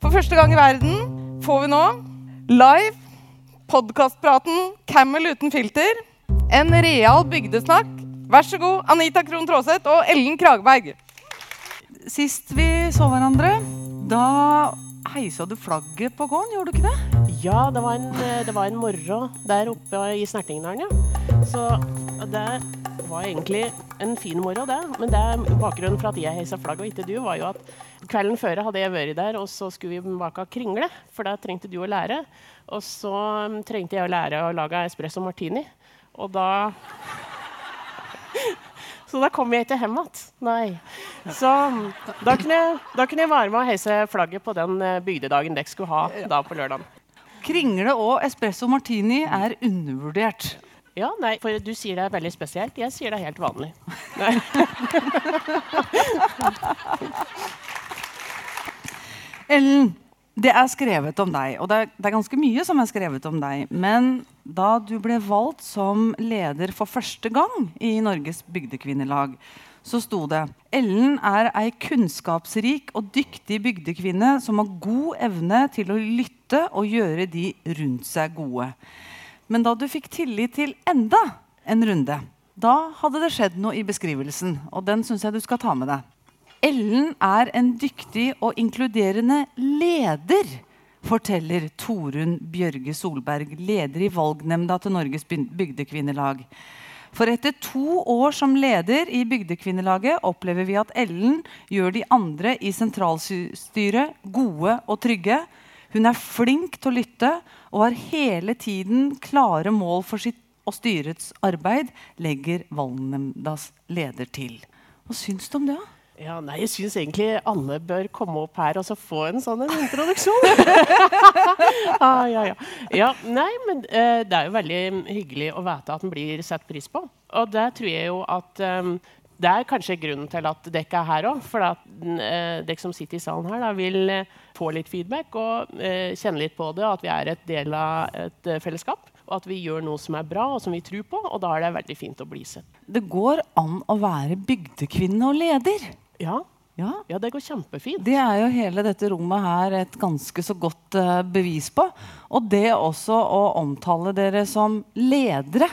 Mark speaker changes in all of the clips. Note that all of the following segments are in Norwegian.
Speaker 1: For første gang i verden får vi nå live podkastpraten Camel uten filter. En real bygdesnakk. Vær så god, Anita Krohn Traaseth og Ellen Krageberg. Sist vi så hverandre, da heisa du flagget på gården, gjorde du ikke det?
Speaker 2: Ja, det var en, det var en morgen der oppe i Snertingdalen, ja. Så det var egentlig en fin morgen, det. Men det, bakgrunnen for at jeg heisa flagget og ikke du, var jo at kvelden før hadde jeg vært der, og så skulle vi bake kringle, for da trengte du å lære. Og så um, trengte jeg å lære å lage espresso martini. Og da Så da kom jeg ikke hjem igjen. Så da kunne, jeg, da kunne jeg være med å heise flagget på den eh, bygdedagen dere skulle ha da på lørdag.
Speaker 1: Kringle og espresso martini er undervurdert.
Speaker 2: Ja, nei, for du sier det er veldig spesielt. Jeg sier det er helt vanlig. Nei.
Speaker 1: Ellen, det er skrevet om deg, og det er, det er, ganske mye som er skrevet om deg. Men da du ble valgt som leder for første gang i Norges bygdekvinnelag, så sto det Ellen er ei kunnskapsrik og dyktig bygdekvinne som har god evne til å lytte og gjøre de rundt seg gode. Men da du fikk tillit til enda en runde, da hadde det skjedd noe i beskrivelsen. Og den syns jeg du skal ta med deg. Ellen er en dyktig og inkluderende leder, forteller Torunn Bjørge Solberg, leder i valgnemnda til Norges bygdekvinnelag. For etter to år som leder i Bygdekvinnelaget opplever vi at Ellen gjør de andre i sentralstyret gode og trygge. Hun er flink til å lytte og har hele tiden klare mål for sitt og styrets arbeid, legger valgnemndas leder til. Hva syns du om det? da?
Speaker 2: Ja, nei, Jeg syns egentlig alle bør komme opp her og så få en sånn en introduksjon. ah, ja, ja. ja, nei, men uh, Det er jo veldig hyggelig å vite at den blir satt pris på. Og det tror jeg jo at um, det er kanskje grunnen til at dere er her òg. For at uh, dere som sitter i salen her, da, vil uh, få litt feedback og kjenne litt på det. At vi er et del av et fellesskap og at vi gjør noe som er bra, og som vi tror på. Og da er det veldig fint å bli sett.
Speaker 1: Det går an å være bygdekvinne og leder.
Speaker 2: Ja. Ja. ja. det går kjempefint.
Speaker 1: Det er jo hele dette rommet her et ganske så godt uh, bevis på. Og det også å omtale dere som ledere,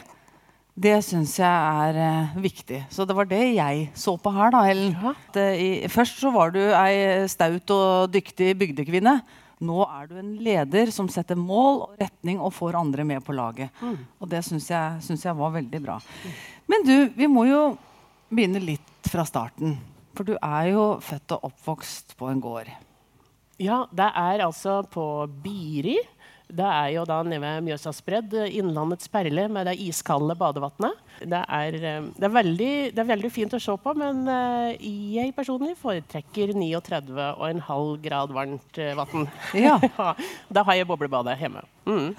Speaker 1: det syns jeg er uh, viktig. Så det var det jeg så på her, da, Ellen. Ja. Det, i, først så var du ei staut og dyktig bygdekvinne. Nå er du en leder som setter mål og retning og får andre med på laget. Mm. Og det syns jeg, synes jeg var veldig bra. Men du, vi må jo begynne litt fra starten. For du er jo født og oppvokst på en gård.
Speaker 2: Ja, det er altså på Biri. Det er jo da nede ved Mjøsas bredd, innlandets perle med det iskalde badevannet. Det, eh, det, det er veldig fint å se på, men uh, jeg personlig foretrekker 39,5 grad varmt uh, vann. Ja. da har jeg boblebadet hjemme. Mm.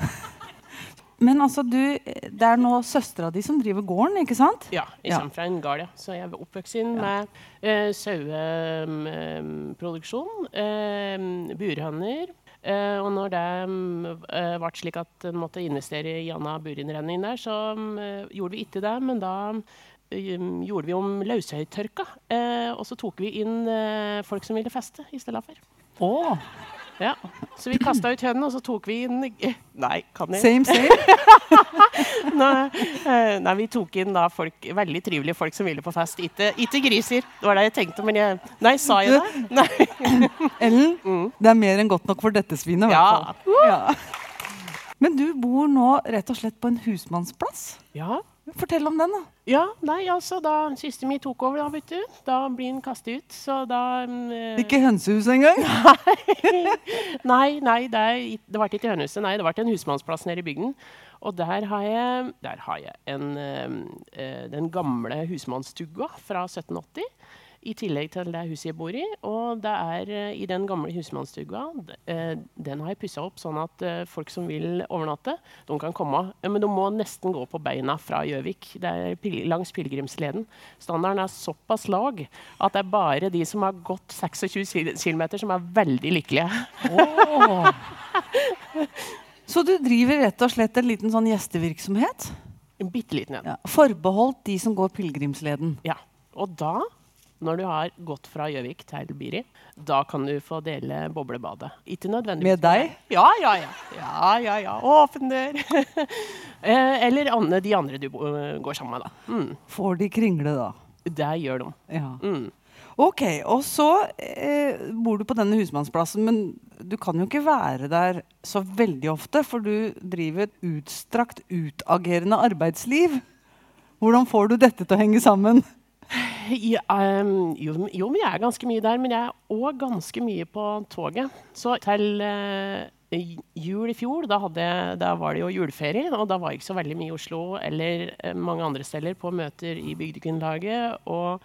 Speaker 1: Men altså, du, det er nå søstera di som driver gården, ikke sant?
Speaker 2: Ja, jeg kommer fra en gard. Ja. Så jeg er oppvokst ja. med uh, saueproduksjon, uh, burhøner. Uh, og når det uh, ble slik at en måtte investere i anna burinnredning der, så um, gjorde vi ikke det. Men da gjorde vi om løshøytørka. og så tok vi inn folk som ville feste i stedet for.
Speaker 1: Oh.
Speaker 2: Ja. Så vi kasta ut hønen, og så tok vi inn Nei, kan jeg?
Speaker 1: Same, same.
Speaker 2: nei, eh, nei, vi tok inn da folk, veldig trivelige folk som ville på fest. Ikke, griser. Det var det jeg tenkte, men jeg Nei, sa jeg det? Nei.
Speaker 1: Ellen, mm. det er mer enn godt nok for dette svinet. fall. ja. Men du bor nå rett og slett på en husmannsplass?
Speaker 2: Ja.
Speaker 1: Fortell om den, da.
Speaker 2: Ja, nei, altså, Da søsteren min tok over, da, vet du, da blir han kastet ut. Så da um,
Speaker 1: Ikke hønsehuset engang?
Speaker 2: nei, nei, det, er, det ble ikke hønsehuset. Nei, det ble en husmannsplass nede i bygden. Og der har jeg, der har jeg en, uh, den gamle husmannstugga fra 1780 i tillegg til det huset jeg bor i. Og det er uh, i den gamle husmannsstua. uh, Den har jeg pussa opp sånn at uh, folk som vil overnatte, de kan komme. men de må nesten gå på beina fra Gjøvik. Det er langs pilegrimsleden. Standarden er såpass lag at det er bare de som har gått 26 km, som er veldig lykkelige. Oh.
Speaker 1: Så du driver rett og slett en liten sånn gjestevirksomhet?
Speaker 2: En bitte liten en. Ja.
Speaker 1: Forbeholdt de som går pilegrimsleden?
Speaker 2: Ja. Og da når du har gått fra Gjøvik til Biri, da kan du få dele boblebadet. Ikke nødvendigvis
Speaker 1: Med deg?
Speaker 2: Ja, ja, ja. ja, ja, ja. Åpen dør. Eh, Eller de andre du går sammen med, da. Mm.
Speaker 1: Får de kringle, da?
Speaker 2: Det gjør de.
Speaker 1: Ja.
Speaker 2: Mm.
Speaker 1: Ok, og så eh, bor du på denne husmannsplassen, men du kan jo ikke være der så veldig ofte, for du driver et utstrakt utagerende arbeidsliv. Hvordan får du dette til å henge sammen?
Speaker 2: Ehm, jo, jo, men jeg er ganske mye der, men jeg er òg ganske mye på toget. Så til uh, jul i fjor, da, hadde, da var det jo juleferie, og da var jeg ikke så veldig mye i Oslo eller uh, mange andre steder på møter i Bygdekvinnelaget. Og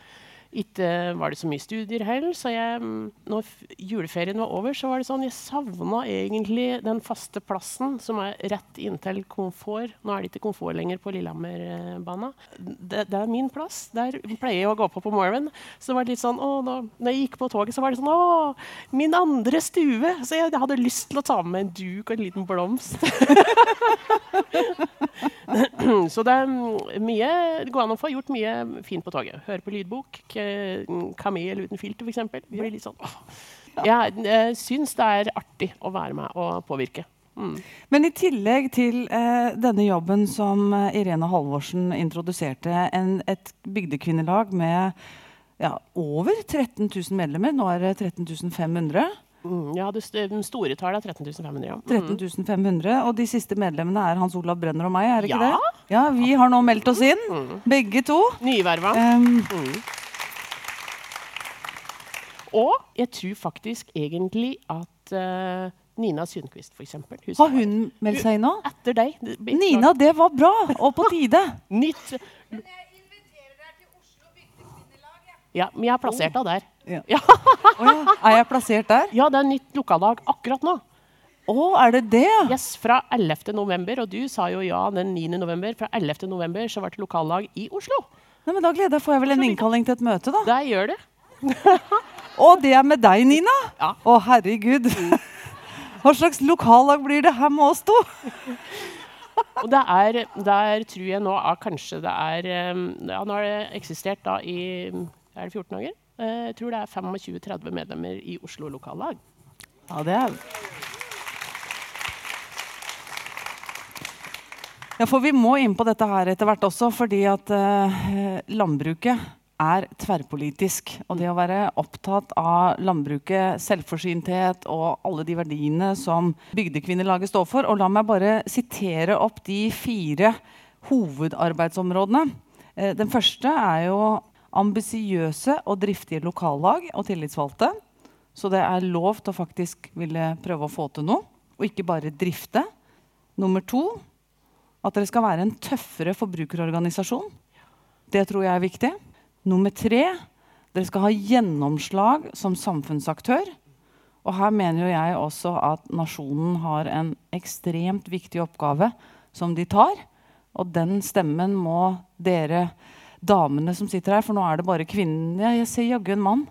Speaker 2: ikke var det så mye studier heller, så jeg, mm, når juleferien var over, så var det sånn Jeg savna egentlig den faste plassen som er rett inntil komfort. Nå er det ikke komfort lenger på Lillehammerbana. Det, det er min plass. Der pleier jeg å gå på på morgenen. Så det var litt sånn, å, nå, når jeg gikk på toget, så var det sånn Å, min andre stue! Så jeg, hadde lyst til å ta med en duk og en liten blomst. så det er mm, mye Det går an å få gjort mye fint på toget. Høre på lydbok. k- Kamel uten filter, f.eks. Blir litt sånn åh. Jeg, jeg syns det er artig å være med og påvirke. Mm.
Speaker 1: Men i tillegg til eh, denne jobben som eh, Irene Halvorsen introduserte, en, et bygdekvinnelag med ja, over 13 000 medlemmer, nå er det 13 500.
Speaker 2: Mm, ja, det st store tallet er 13 500. Ja.
Speaker 1: 13 500, Og de siste medlemmene er Hans Olav Brenner og meg, er det ikke
Speaker 2: Ja.
Speaker 1: det? Ja, Vi har nå meldt oss inn, begge to.
Speaker 2: Nyverva.
Speaker 1: Um,
Speaker 2: Mm. Og jeg tror faktisk egentlig at uh, Nina Sundquist, for eksempel
Speaker 1: har hun meldt seg inn nå?
Speaker 2: Etter deg. det
Speaker 1: Nina, det var bra! Og på tide.
Speaker 2: Nytt Men jeg inviterer deg til Oslo Bygdekvinnelag. Ja, men jeg har plassert deg der.
Speaker 1: Ja.
Speaker 2: Ja.
Speaker 1: Å ja. Er jeg plassert der?
Speaker 2: ja, det er nytt lokaldag akkurat nå.
Speaker 1: Å, er det det?
Speaker 2: Yes, Fra 11. november, og du sa jo ja den 9. november. Fra 11. november så ble det lokallag i Oslo.
Speaker 1: Nei, men Da gleder jeg Får jeg vel en innkalling til et møte, da?
Speaker 2: Det gjør det.
Speaker 1: Og det er med deg, Nina?
Speaker 2: Ja.
Speaker 1: Å, herregud. Hva slags lokallag blir det her med oss to?
Speaker 2: Og det er, der tror jeg nå er kanskje det er eh, ja, Nå har det eksistert da i er det 14 dager. Eh, Jeg tror det er 25-30 medlemmer i Oslo lokallag.
Speaker 1: Ja, det er Ja, for vi må inn på dette her etter hvert også, fordi at eh, landbruket er tverrpolitisk. Og det å være opptatt av landbruket, selvforsynthet og alle de verdiene som Bygdekvinnelaget står for. Og la meg bare sitere opp de fire hovedarbeidsområdene. Eh, den første er jo ambisiøse og driftige lokallag og tillitsvalgte. Så det er lov til å faktisk ville prøve å få til noe, og ikke bare drifte. Nummer to at dere skal være en tøffere forbrukerorganisasjon. Det tror jeg er viktig. Nummer tre dere skal ha gjennomslag som samfunnsaktør. Og her mener jo jeg også at nasjonen har en ekstremt viktig oppgave som de tar. Og den stemmen må dere damene som sitter her, for nå er det bare kvinnen ja, Jeg ser jaggu en mann.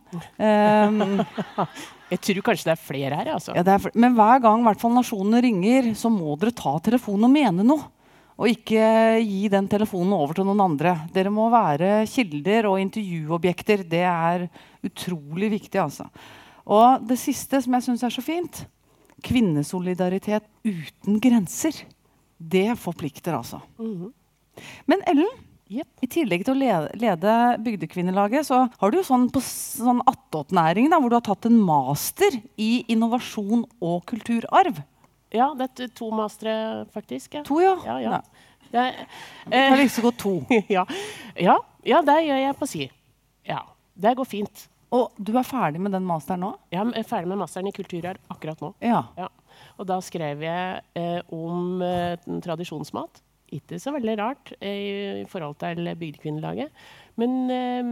Speaker 1: Um,
Speaker 2: Jeg tror kanskje det er flere her. altså.
Speaker 1: ja, det for- men hver gang hvert nasjonene ringer, så må dere ta telefonen og mene noe. Og ikke gi den telefonen over til noen andre. Dere må være kilder og intervjuobjekter. Det er utrolig viktig, altså. Og det siste som jeg syns er så fint kvinnesolidaritet uten grenser. Det forplikter, altså.
Speaker 2: Mhm.
Speaker 1: Men Ellen,
Speaker 2: Jep.
Speaker 1: i tillegg til å lede, lede Bygdekvinnelaget, så har du sånn på sånn attåtnæring, hvor du har tatt en master i innovasjon og kulturarv.
Speaker 2: Ja, det er to mastere, faktisk. Ja.
Speaker 1: To, ja.
Speaker 2: Ja, ja. Det,
Speaker 1: er
Speaker 2: eh,
Speaker 1: like så godt to.
Speaker 2: ja. ja. ja, det gjør jeg på si. Ja, det går fint.
Speaker 1: Og du er ferdig med den masteren nå?
Speaker 2: Jeg er ferdig med masteren i kulturarv akkurat nå.
Speaker 1: Ja.
Speaker 2: Ja. Og da skrev jeg eh, om eh, tradisjonsmat. Ikke så veldig rart eh, i forhold til Bygdekvinnelaget. Men eh,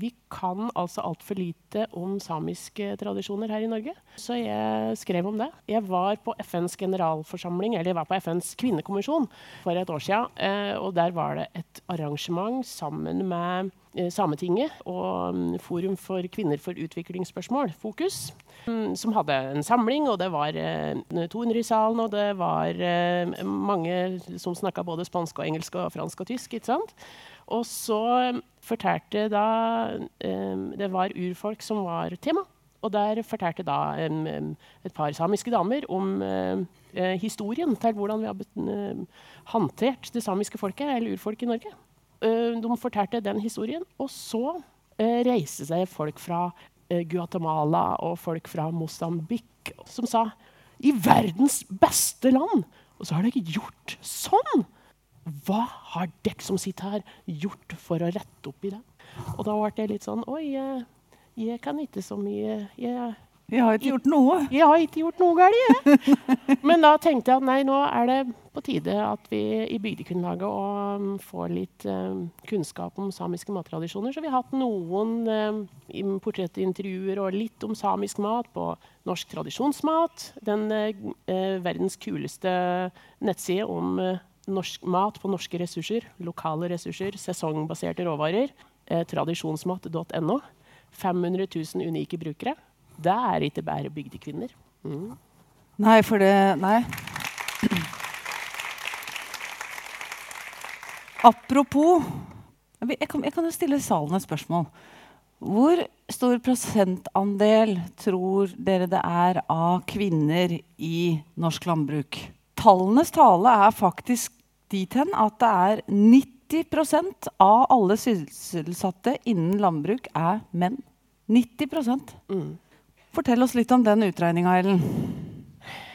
Speaker 2: vi kan altså altfor lite om samiske tradisjoner her i Norge. Så jeg skrev om det. Jeg var på FNs generalforsamling, eller jeg var på FNs kvinnekommisjon for et år siden. Eh, og der var det et arrangement sammen med eh, Sametinget og um, Forum for kvinner for utviklingsspørsmål, Fokus, um, som hadde en samling. Og det var uh, 200 i salen, og det var uh, mange som snakka både spansk og engelsk og fransk og tysk. ikke sant? Og så um, fortalte da Det var urfolk som var tema. Og der fortalte da et par samiske damer om eh, historien til hvordan vi har eh, håndtert det samiske folket, eller urfolket i Norge. Eh, de fortalte den historien, og så eh, reiste seg folk fra eh, Guatemala og folk fra Mosambik som sa i verdens beste land! Og så har dere gjort sånn! Hva har dere som sitter her, gjort for å rette opp i det? Og da ble det litt sånn Oi, jeg, jeg kan ikke så mye jeg,
Speaker 1: jeg har ikke gjort noe.
Speaker 2: Jeg har ikke gjort noe galt, jeg. Men da tenkte jeg at nei, nå er det på tide at vi i Bygdekunnlaget um, får litt um, kunnskap om samiske mattradisjoner. Så vi har hatt noen um, portrettintervjuer og litt om samisk mat på Norsk tradisjonsmat. Den uh, verdens kuleste nettside om uh, norsk mat på norske ressurser. Lokale ressurser, sesongbaserte råvarer. Eh, tradisjonsmat.no. 500 000 unike brukere. Det er ikke bare bygdekvinner. Mm.
Speaker 1: Nei, for det Nei. Apropos jeg kan, jeg kan, jo stille salen et spørsmål. Hvor stor prosentandel tror dere det er av kvinner i norsk landbruk? Tallenes tale er faktisk dit hen at det er 90% av alle sysselsatte innen landbruk er menn. 90 mm. Fortell oss litt om den utregninga, Ellen.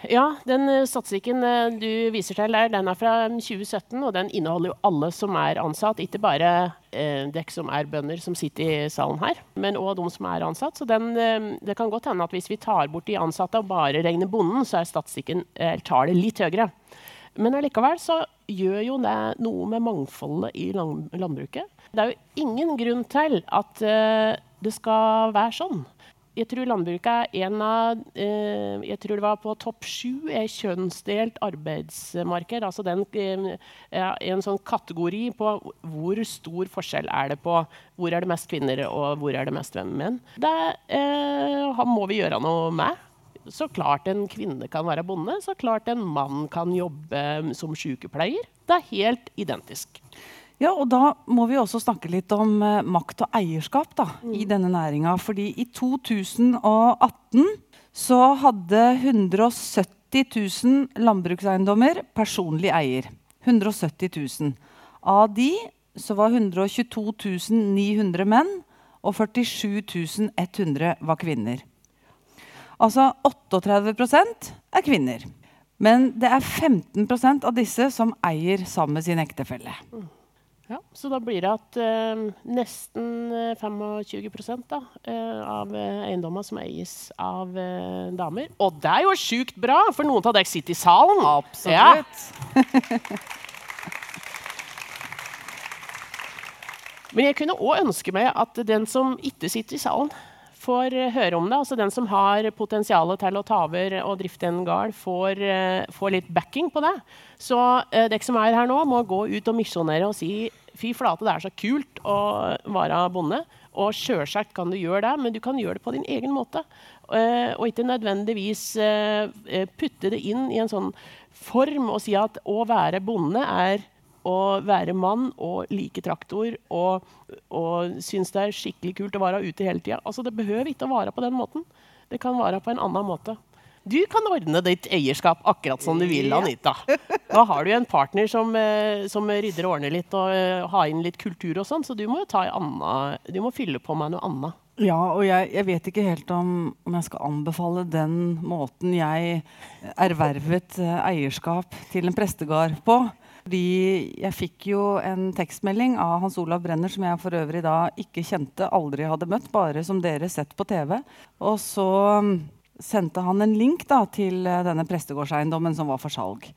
Speaker 2: Ja, den uh, statistikken uh, du viser til der, den er fra 2017, og den inneholder jo alle som er ansatt. Ikke bare eh, dere som er bønder som sitter i salen her, men òg de som er ansatt. Så den, uh, det kan godt hende at hvis vi tar bort de ansatte og bare regner bonden, så er statistikken tallet litt høyere. Men allikevel så gjør jo det noe med mangfoldet i landbruket. Det er jo ingen grunn til at det skal være sånn. Jeg tror landbruket er en av eh, Jeg tror det var på topp sju er kjønnsdelt arbeidsmarked. Altså den, eh, en sånn kategori på hvor stor forskjell er det på hvor er det mest kvinner og hvor er det mest menn. Det eh, må vi gjøre noe med. Så klart en kvinne kan være bonde, så klart en mann kan jobbe som sykepleier. Det er helt identisk.
Speaker 1: Ja, og Da må vi også snakke litt om uh, makt og eierskap da, mm. i denne næringa. Fordi i 2018 så hadde 170 000 landbrukseiendommer personlig eier. 170 000. Av de så var 122 900 menn, og 47 100 var kvinner. Altså 38% er kvinner. Men det er 15% av disse som eier sammen med sin ektefelle.
Speaker 2: Ja, Så da blir det at eh, nesten 25 eh, da, eh, av eh, eiendommer som eies av eh, damer. Og det er jo sjukt bra, for noen av dere sitter i salen.
Speaker 1: Absolutt. Ja.
Speaker 2: Men jeg kunne òg ønske meg at den som ikke sitter i salen, får eh, høre om det. Altså Den som har potensial til å ta over og drifte en gard, får, uh, får, litt backing på det. Så uh, dere som er her nå, må gå ut og misjonere og si fy flate, det er så kult å være bonde. Og sjølsagt kan du gjøre det, men du kan gjøre det på din egen måte. Uh, og ikke nødvendigvis putte det inn i en sånn form og si at å være bonde er å være mann og like traktor og, og synes det er skikkelig kult å være ute hele tida. Altså, det behøver ikke å være på den måten. Det kan være på en annen måte. Du kan ordne ditt eierskap akkurat som du vil, Anita. Da har du en partner som, eh, som rydder og ordner litt og uh, har inn litt kultur og sånn, så du må, anna, du må fylle på med noe annet.
Speaker 1: Ja, og jeg, jeg, vet ikke helt om, om, jeg skal anbefale den måten jeg ervervet uh, eierskap til en prestegard på. Fordi jeg fikk jo en tekstmelding av Hans Olav Brenner som jeg for øvrig da ikke kjente, aldri hadde møtt, bare som dere sett på TV. Og så um, sendte han en link da, til uh, denne prestegårdseiendommen som var for salg.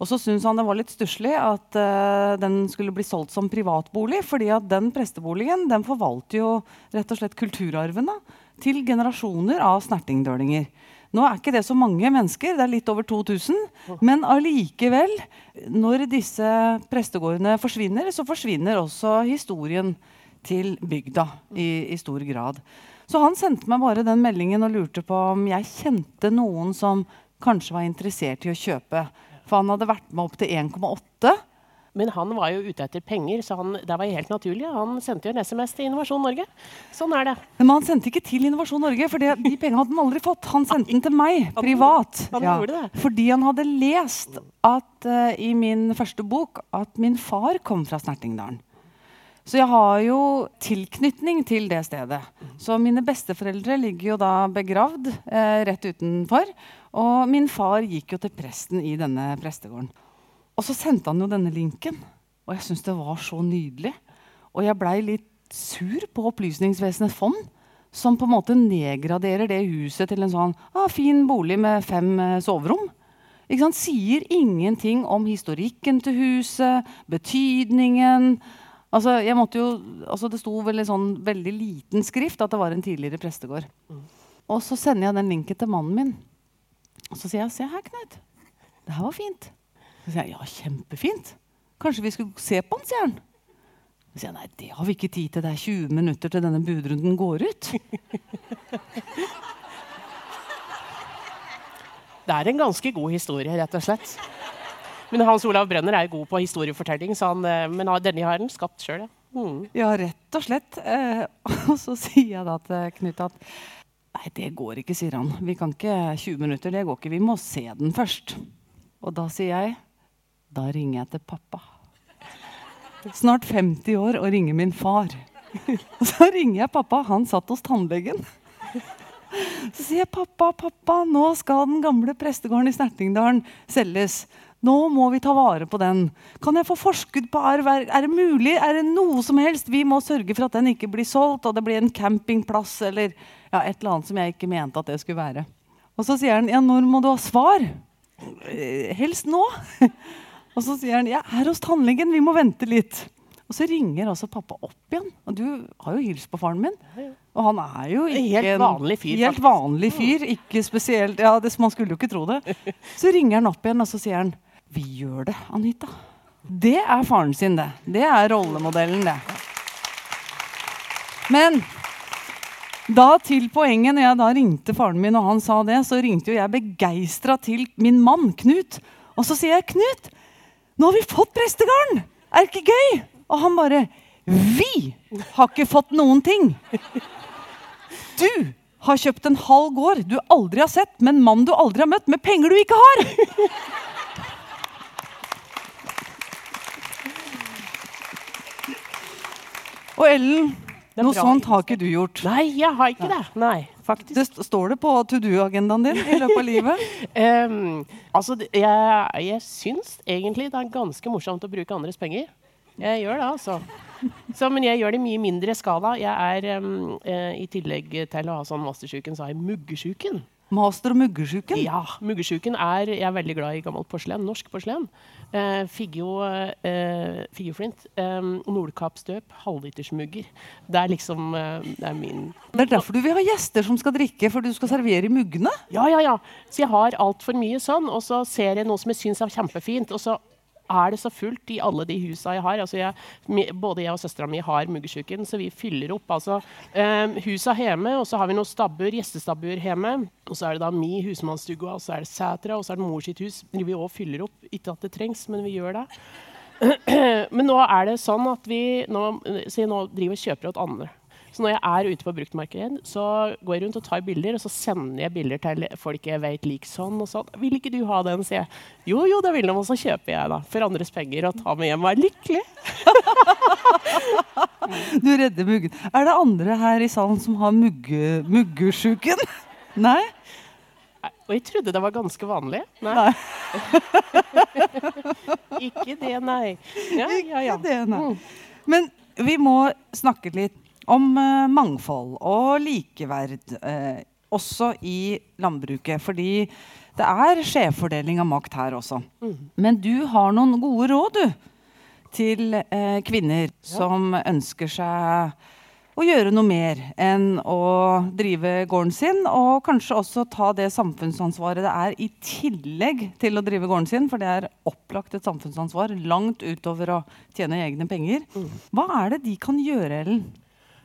Speaker 1: Og så syntes han det var litt stusslig at uh, den skulle bli solgt som privatbolig. fordi at den presteboligen den forvalter jo rett og slett kulturarven da, til generasjoner av snertingdølinger. Nå er ikke det så mange mennesker, det er litt over 2000. Men allikevel, når disse prestegårdene forsvinner, så forsvinner også historien til bygda i, i stor grad. Så han sendte meg bare den meldingen og lurte på om jeg kjente noen som kanskje var interessert i å kjøpe. For han hadde vært med opp til 1,8.
Speaker 2: Men han var jo ute etter penger, så han, det var helt naturlig. Han sendte jo en SMS til Innovasjon Norge. Sånn er det.
Speaker 1: Men han sendte ikke til Innovasjon Norge, for de pengene hadde han aldri fått. Han sendte den til meg privat.
Speaker 2: Han
Speaker 1: Ja,
Speaker 2: gjorde det.
Speaker 1: fordi han hadde lest at, uh, i min første bok at min far kom fra Snertingdalen. Så jeg har jo tilknytning til det stedet. Så mine besteforeldre ligger jo da begravd eh, rett utenfor. Og min far gikk jo til presten i denne prestegården. Og så sendte han jo denne linken, og jeg syntes det var så nydelig. Og jeg blei litt sur på Opplysningsvesenets fond, som på en måte nedgraderer det huset til en sånn ah, fin bolig med fem eh, soverom. Ikke sant? Sier ingenting om historikken til huset, betydningen. Altså, jeg måtte jo, altså Det sto vel i sånn veldig liten skrift at det var en tidligere prestegård. Og så sender jeg den linken til mannen min. Og så sier jeg 'Se her, Knut. Det her var fint'. Så sier jeg 'Ja, kjempefint'. Kanskje vi skulle se på den', sier han. Så sier jeg 'Nei, det har vi ikke tid til. Det er 20 minutter til denne budrunden går ut'.
Speaker 2: Det er en ganske god historie, rett og slett. Men Hans Olav Brønner er jo god på historiefortelling, så han, eh, men denne har han skapt sjøl. Ja. Mm.
Speaker 1: Ja, rett og slett. Eh, og så sier jeg da til Knut at Nei, det går ikke, sier han. Vi kan ikke 20 minutter, det går ikke. Vi må se den først. Og da sier jeg Da ringer jeg til pappa. Snart 50 år og ringer min far. Og så ringer jeg pappa. Han satt hos tannlegen. Så sier jeg, 'Pappa, pappa, nå skal den gamle prestegården i Snertingdalen selges.' Nå må vi ta vare på den. Kan jeg få forskudd på arv? Er, det mulig? Er det noe som helst? Vi må sørge for at den ikke blir solgt, og det blir en campingplass eller ja, et eller annet som jeg ikke mente at det skulle være. Og så sier han, ja, når må du ha svar? «Eh, Helst nå. Og så sier han, jeg er hos tannlegen, vi må vente litt. Og så ringer altså pappa opp igjen. Og du har jo hilst på faren min. Og han er jo ikke
Speaker 2: helt vanlig fyr,
Speaker 1: Helt vanlig fyr, ikke spesielt Ja, det, man skulle jo ikke tro det. Så ringer han opp igjen, og så sier han Vi gjør det, Anita. Det er faren sin, det. Det er rollemodellen, det. Men da til poenget, når jeg da ringte faren min, og han sa det, så ringte jo jeg begeistra til min mann, Knut. Og så sier jeg, 'Knut, nå har vi fått prestegarden! Er det ikke gøy?' Og han bare 'Vi har ikke fått noen ting'. Du har kjøpt en halv gård du aldri har sett, med en mann du aldri har møtt, med penger du ikke har! Og Ellen, noe
Speaker 2: bra
Speaker 1: sånt har ikke du gjort.
Speaker 2: Nei, jeg har ikke det. Nei, faktisk.
Speaker 1: Det st står det på to do-agendaen din i løpet av livet?
Speaker 2: um, altså, jeg, jeg syns egentlig det er ganske morsomt å bruke andres penger. Jeg gjør det, altså. Så, men jeg gjør det i mye mindre skala. Jeg er, um, uh, I tillegg til å ha sånn mastersjuken, så har jeg muggesjuken.
Speaker 1: Master- og muggesjuken?
Speaker 2: Ja, muggesjuken er Jeg er veldig glad i gammelt porselen. Norsk porselen. Eh, Figgjo eh, Figgjo-flint. Eh, Nordkappstøp. Halvlitersmugger. Det er liksom eh, Det er min
Speaker 1: Det er derfor du vil ha gjester som skal drikke, for du skal servere i muggene?
Speaker 2: Ja, ja, ja. Så jeg har altfor mye sånn, og så ser jeg noe som jeg syns er kjempefint, og så er det så fullt i alle de husa jeg har. Altså jeg, både jeg og søstera mi har muggesjuken, så vi fyller opp. Altså, um, husa hjemme, og så har vi noen stabbur, gjestestabbuer hjemme. Og så er det da mi husmannsstue, og så er det Sætra, og så er det mor sitt hus. Vi òg fyller opp. Ikke at det trengs, men vi gjør det. Men nå er det sånn at vi nå, nå driver og kjøper åt andre. Så når jeg er ute på bruktmarkedet, så går jeg rundt og tar bilder, og så sender jeg bilder til folk jeg vet liker sånn og sånn. 'Vil ikke du ha den?' sier jeg. 'Jo, jo, det vil de.' Og så kjøper jeg, da. For andres penger og tar med hjem og er lykkelig.
Speaker 1: Du redder muggen. Er det andre her i salen som har mugge, muggesjuken? Nei?
Speaker 2: Og jeg trodde det var ganske vanlig. Nei.
Speaker 1: Nei.
Speaker 2: ikke det, nei. Ja, ja, ja.
Speaker 1: Ikke det, nei.
Speaker 2: Mm.
Speaker 1: Men vi må snakke litt om eh, mangfold og likeverd, eh, også i landbruket. Fordi det er skjevfordeling av makt her også. Men du har noen gode råd, du. Til eh, kvinner som ønsker seg å gjøre noe mer enn å drive gården sin, og kanskje også ta det samfunnsansvaret det er i tillegg til å drive gården sin, for det er opplagt et samfunnsansvar langt utover å tjene egne penger. Hva er det de kan gjøre, Ellen?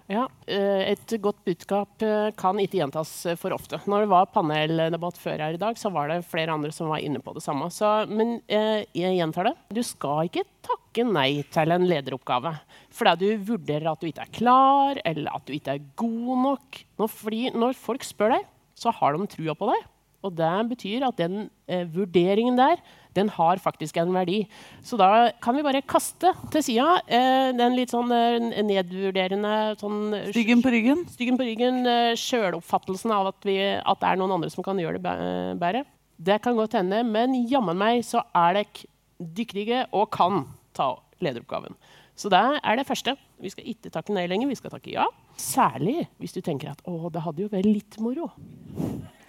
Speaker 2: Ja, eh, Et godt budskap eh, kan ikke gjentas eh, for ofte. Når det var paneldebatt før her i dag, så var det flere andre som var inne på det samme. Så, men jeg gjentar det. Du skal ikke takke nei til en lederoppgave fordi du vurderer at du ikke er klar, eller at du ikke er god nok. Når, fordi når folk spør deg, så har de trua på deg. Og det betyr at den eh, vurderingen der den har faktisk en verdi. Så da kan vi bare kaste til sida eh, den litt sånn eh, nedvurderende sånn,
Speaker 1: Styggen på ryggen?
Speaker 2: Styggen på ryggen, eh, sjøloppfattelsen av at, vi, at, det er noen andre som kan gjøre det eh, bedre. Det kan godt hende, men jammen meg så er dere dyktige og kan ta lederoppgaven. Så det er det første. Vi skal ikke takke nei lenger, vi skal takke ja. Særlig hvis du tenker at å, det hadde jo vært litt moro.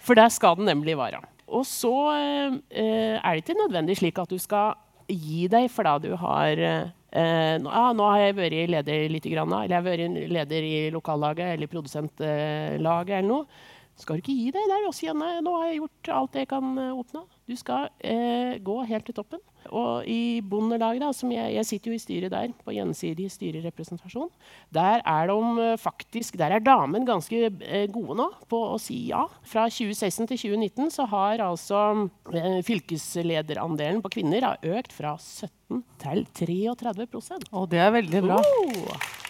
Speaker 2: For der skal den nemlig være. Og så eh, er det ikke nødvendig slik at du skal gi deg for da du har eh, nå, ah, nå har jeg vært leder litt, eller jeg har vært leder i lokallaget eller produsentlaget eller noe. Skal du ikke gi deg der og si at nå har jeg gjort alt jeg kan oppnå. Du skal eh, gå helt til toppen. Og i Bondelaget, da, som jeg, jeg, sitter jo i styret der, på gjensidig styrerepresentasjon, der er, de faktisk, der er damen ganske eh, gode nå på å si ja. Fra 2016 til 2019 så har altså eh, fylkeslederandelen på kvinner økt fra 17 til 33%
Speaker 1: Og det er veldig bra.
Speaker 2: Oh!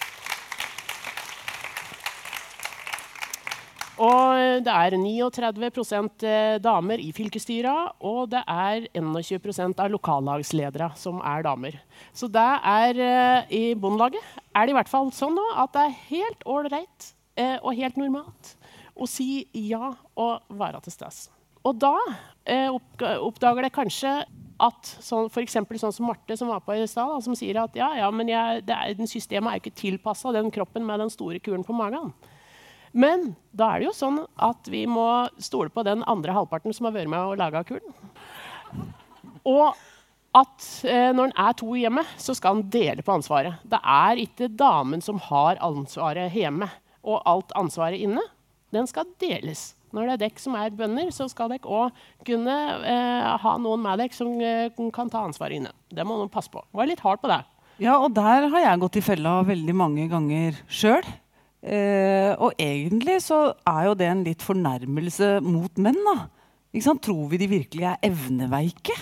Speaker 2: Og det er 39 eh, damer i fylkesstyra, og det er 21% av lokallagsledere som er damer. Så det er eh, i Bondelaget er det i hvert fall sånn nå at det er helt ålreit eh, og helt normalt å si ja og være til stede. Og da oppdager det kanskje at sånn, for sånn som Marte som var på i stad, som sier at ja, ja, men jeg, er, systemet er ikke tilpassa den kroppen med den store kuren på magen. Men da er det jo sånn at vi må stole på den andre halvparten som har vært med og laga kulen. Og at eh, når en er to hjemme, så skal en dele på ansvaret. Det er ikke damen som har ansvaret hjemme og alt ansvaret inne. Den skal deles. Når det er dere som er bønder, så skal dere òg kunne eh, ha noen med dere som eh, kan ta ansvaret inne. Det må noen passe på. Var litt hard på det.
Speaker 1: Ja, og der har jeg gått i fella veldig mange ganger sjøl. Eh, og egentlig så er jo det en litt fornærmelse mot menn. da. Tror vi de virkelig er evneveike?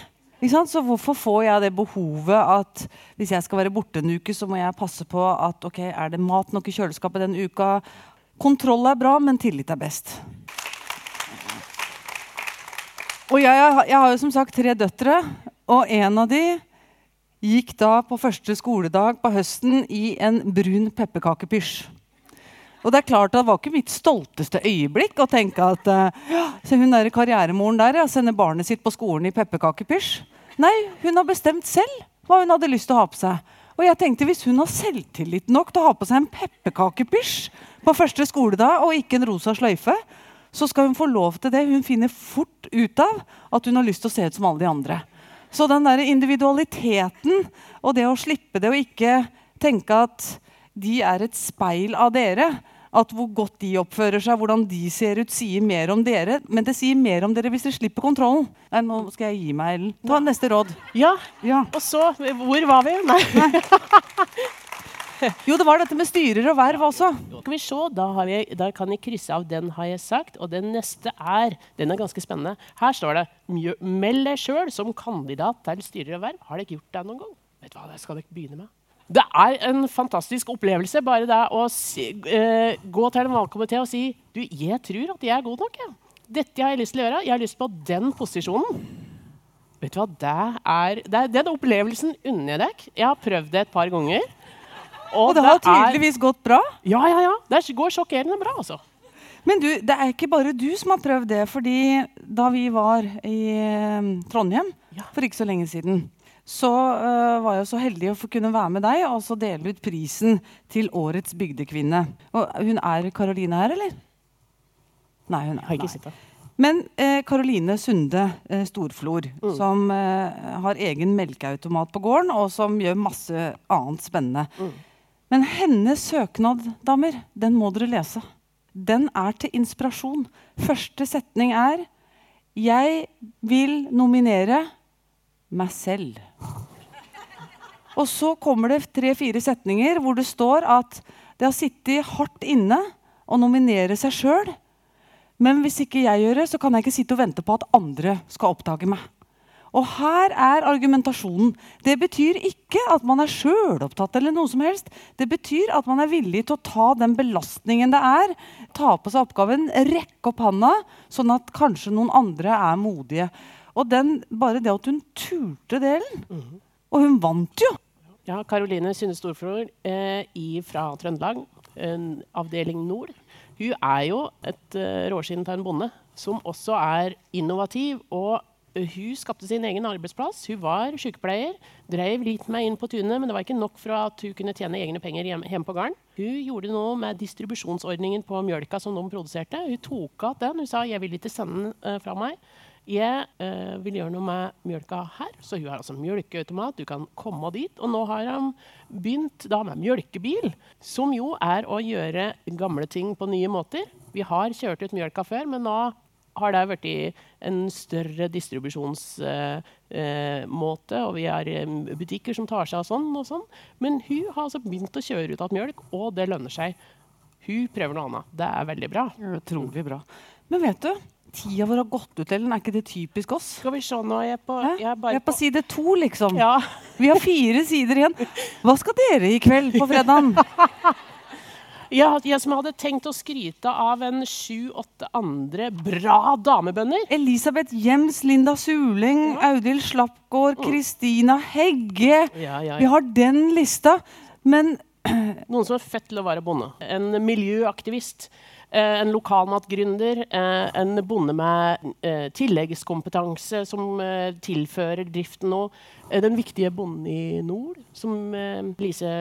Speaker 1: Så hvorfor får jeg det behovet at hvis jeg skal være borte en uke, så må jeg passe på at ok, er det mat nok i kjøleskapet den uka? Kontroll er bra, men tillit er best. Og jeg, jeg har jo som sagt tre døtre, og en av de gikk da på første skoledag på høsten i en brun pepperkakepysj. Og det er klart det var ikke mitt stolteste øyeblikk å tenke at uh, se hun der karrieremoren der ja, sender barnet sitt på skolen i pepperkakepysj. Nei, hun har bestemt selv hva hun hadde lyst til å ha på seg. Og jeg tenkte Hvis hun har selvtillit nok til å ha på seg en pepperkakepysj på første skoledag og ikke en rosa sløyfe, så skal hun få lov til det. Hun finner fort ut av at hun har lyst til å se ut som alle de andre. Så den der individualiteten og det å slippe det og ikke tenke at de er et speil av dere, at hvor godt de oppfører seg, hvordan de ser ut, sier mer om dere. Men det sier mer om dere hvis dere slipper kontrollen. Nei, nå skal jeg gi meg, Ellen. Ta neste råd.
Speaker 2: Ja. ja. Og så Hvor var vi? Nei. Nei.
Speaker 1: Jo, det var dette med styrer og verv også.
Speaker 2: Skal vi se, da, vi, da, kan jeg krysse av den har jeg sagt. Og den neste er Den er ganske spennende. Her står det Meld deg sjøl som kandidat til styrer og verv. Har dere gjort det noen gang? Vet du hva, Det skal dere begynne med. Det er en fantastisk opplevelse bare det å si, uh, gå til en valgkomité og si du, jeg tror at jeg er god nok. Ja. Dette har jeg lyst til å gjøre. Jeg har lyst på den posisjonen. Vet du hva, det er, det er Den opplevelsen unner jeg deg. Jeg har prøvd det et par ganger.
Speaker 1: Og, og det, det har tydeligvis er, gått bra?
Speaker 2: Ja, ja, ja. Det går sjokkerende bra. altså.
Speaker 1: Men du, det er ikke bare du som har prøvd det. fordi da vi var i eh, Trondheim ja. for ikke så lenge siden, så uh, var jeg så heldig å få kunne være med deg og så dele ut prisen til årets bygdekvinne. Og hun er Karoline her, eller? Nei, hun er
Speaker 2: ikke.
Speaker 1: Men Karoline eh, Sunde eh, Storflor, mm. som eh, har egen melkeautomat på gården, og som gjør masse annet spennende. Mm. Men hennes søknad, damer, den må dere lese. Den er til inspirasjon. Første setning er Jeg vil nominere meg selv. Og så kommer det tre-fire setninger hvor det står at det har sittet hardt inne å nominere seg sjøl. Men hvis ikke jeg gjør det, så kan jeg ikke sitte og vente på at andre skal oppdage meg. Og her er argumentasjonen. Det betyr ikke at man er sjølopptatt. eller noe som helst. Det betyr at man er villig til å ta den belastningen det er. Ta på seg oppgaven, rekke opp handa, sånn at kanskje noen andre er modige. Og den, bare det at hun turte delen. Og hun vant jo!
Speaker 2: Ja, Karoline Synne Storflor eh, fra Trøndelag, avdeling Nord. Hun er jo et eh, råskinn av en bonde som også er innovativ. og hun skapte sin egen arbeidsplass. Hun var sykepleier. Drev litt med inn på tunet, men det var ikke nok for at hun kunne tjene egne penger hjemme, hjem på gården. Hun gjorde noe med distribusjonsordningen på mjølka som de produserte. Hun tok av den. Hun sa jeg vil ikke sende den uh, fra meg. Jeg uh, vil gjøre noe med mjølka her. Så hun har altså mjølkeautomat. Du kan komme dit. Og nå har han begynt da med mjølkebil, som jo er å gjøre gamle ting på nye måter. Vi har kjørt ut mjølka før, men nå har det blitt en større distribusjonsmåte. Eh, eh, og vi har eh, butikker som tar seg av sånn og sånn. Men hun har altså begynt å kjøre ut igjen mjølk, og det lønner seg. Hun prøver noe annet. Det er veldig bra.
Speaker 1: Utrolig bra. Men vet du, tida vår har gått ut, Ellen. Er ikke det typisk oss?
Speaker 2: Skal vi se nå, jeg er på,
Speaker 1: jeg er jeg er på side to, liksom.
Speaker 2: Ja.
Speaker 1: Vi har fire sider igjen. Hva skal dere i kveld på fredagen?
Speaker 2: Jeg, jeg, som hadde tenkt å skryte av en sju-åtte andre bra damebønder.
Speaker 1: Elisabeth Jems, Linda Suling, ja. Audhild Slappgård, Kristina Hegge.
Speaker 2: Ja, ja,
Speaker 1: Vi har den lista. Men
Speaker 2: Noen som er født til å være bonde. En miljøaktivist. Eh, en lokalmatgründer. Eh, en bonde med eh, tilleggskompetanse som tilfører driften nå. Den viktige bonden i nord, som Lise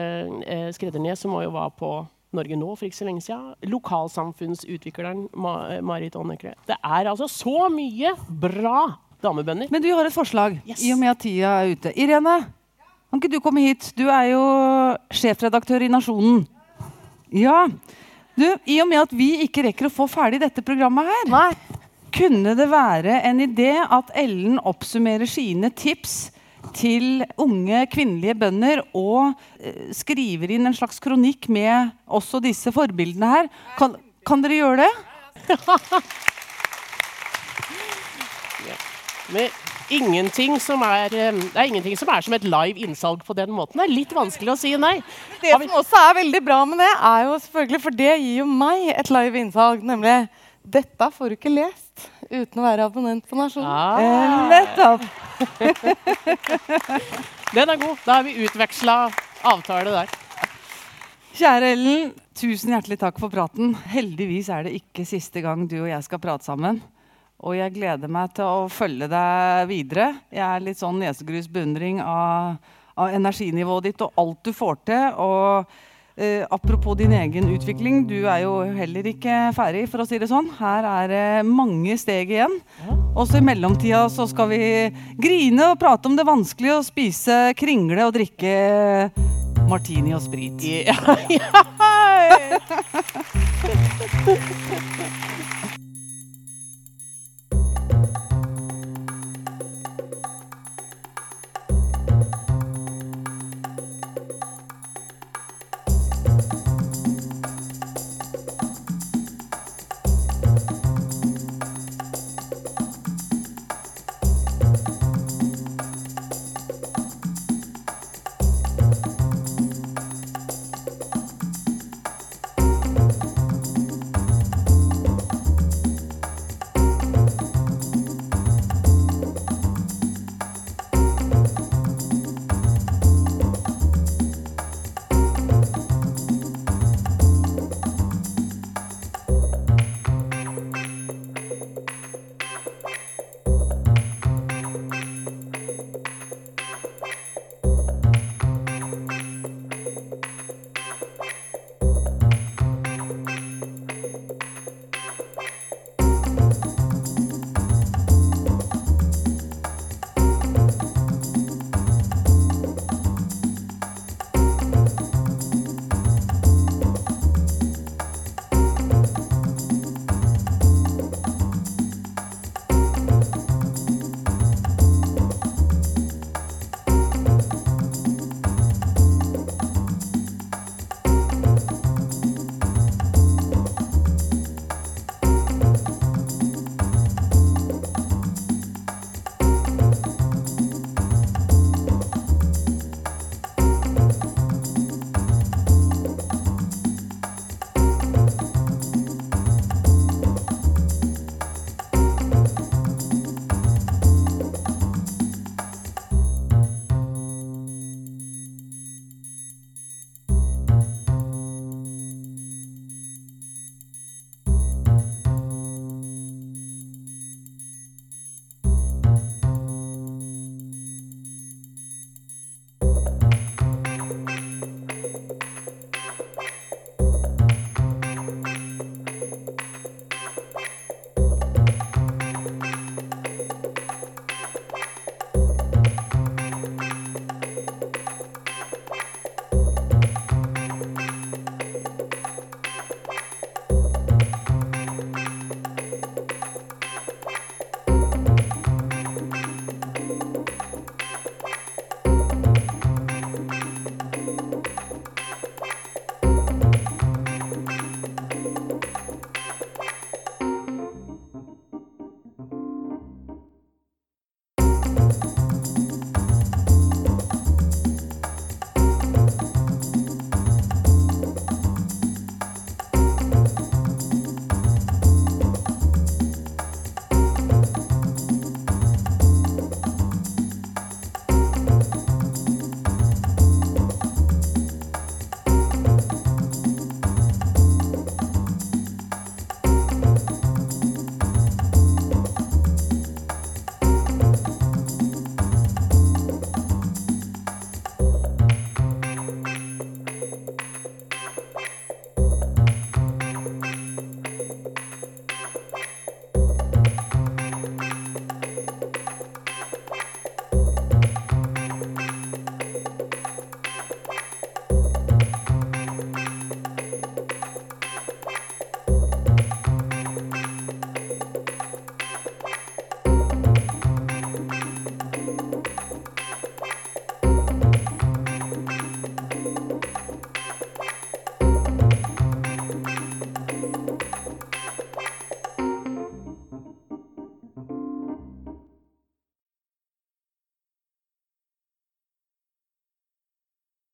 Speaker 2: Skreddernes, som jo var på Norge nå for ikke så lenge siden. Lokalsamfunnsutvikleren Marit Aanekle. Det er altså så mye bra damebønder.
Speaker 1: Men du har et forslag yes. i og med at tida er ute. Irene, kan ikke du komme hit? Du er jo sjefredaktør i Nasjonen. Ja. Du, I og med at vi ikke rekker å få ferdig dette programmet her,
Speaker 3: Nei.
Speaker 1: kunne det være en idé at Ellen oppsummerer sine tips til unge kvinnelige bønder og eh, skriver inn en slags kronikk med også disse forbildene her. Kan, kan dere gjøre det?
Speaker 2: ja. Men ingenting som er, eh, det er ingenting som er som et live innsalg på den måten. Det er litt vanskelig å si nei.
Speaker 3: Det som også er veldig bra med det, er jo selvfølgelig, for det gir jo meg et live innsalg, nemlig dette får du ikke lest uten å være abonnent på Nasjonen.
Speaker 2: Ah.
Speaker 1: Eh, nettopp!
Speaker 2: Den er god. Da har vi utveksla avtale der.
Speaker 1: Kjære Ellen, tusen hjertelig takk for praten. Heldigvis er det ikke siste gang du og jeg skal prate sammen. Og jeg gleder meg til å følge deg videre. Jeg er litt sånn nesegrusbeundring av, av energinivået ditt og alt du får til. og eh, apropos din egen utvikling, du er jo heller ikke ferdig, for å si det sånn. Her er det mange steg igjen. Og Også i mellomtida så skal vi grine og prate om det vanskelige, og spise kringle og drikke martini og sprit.
Speaker 2: Yeah.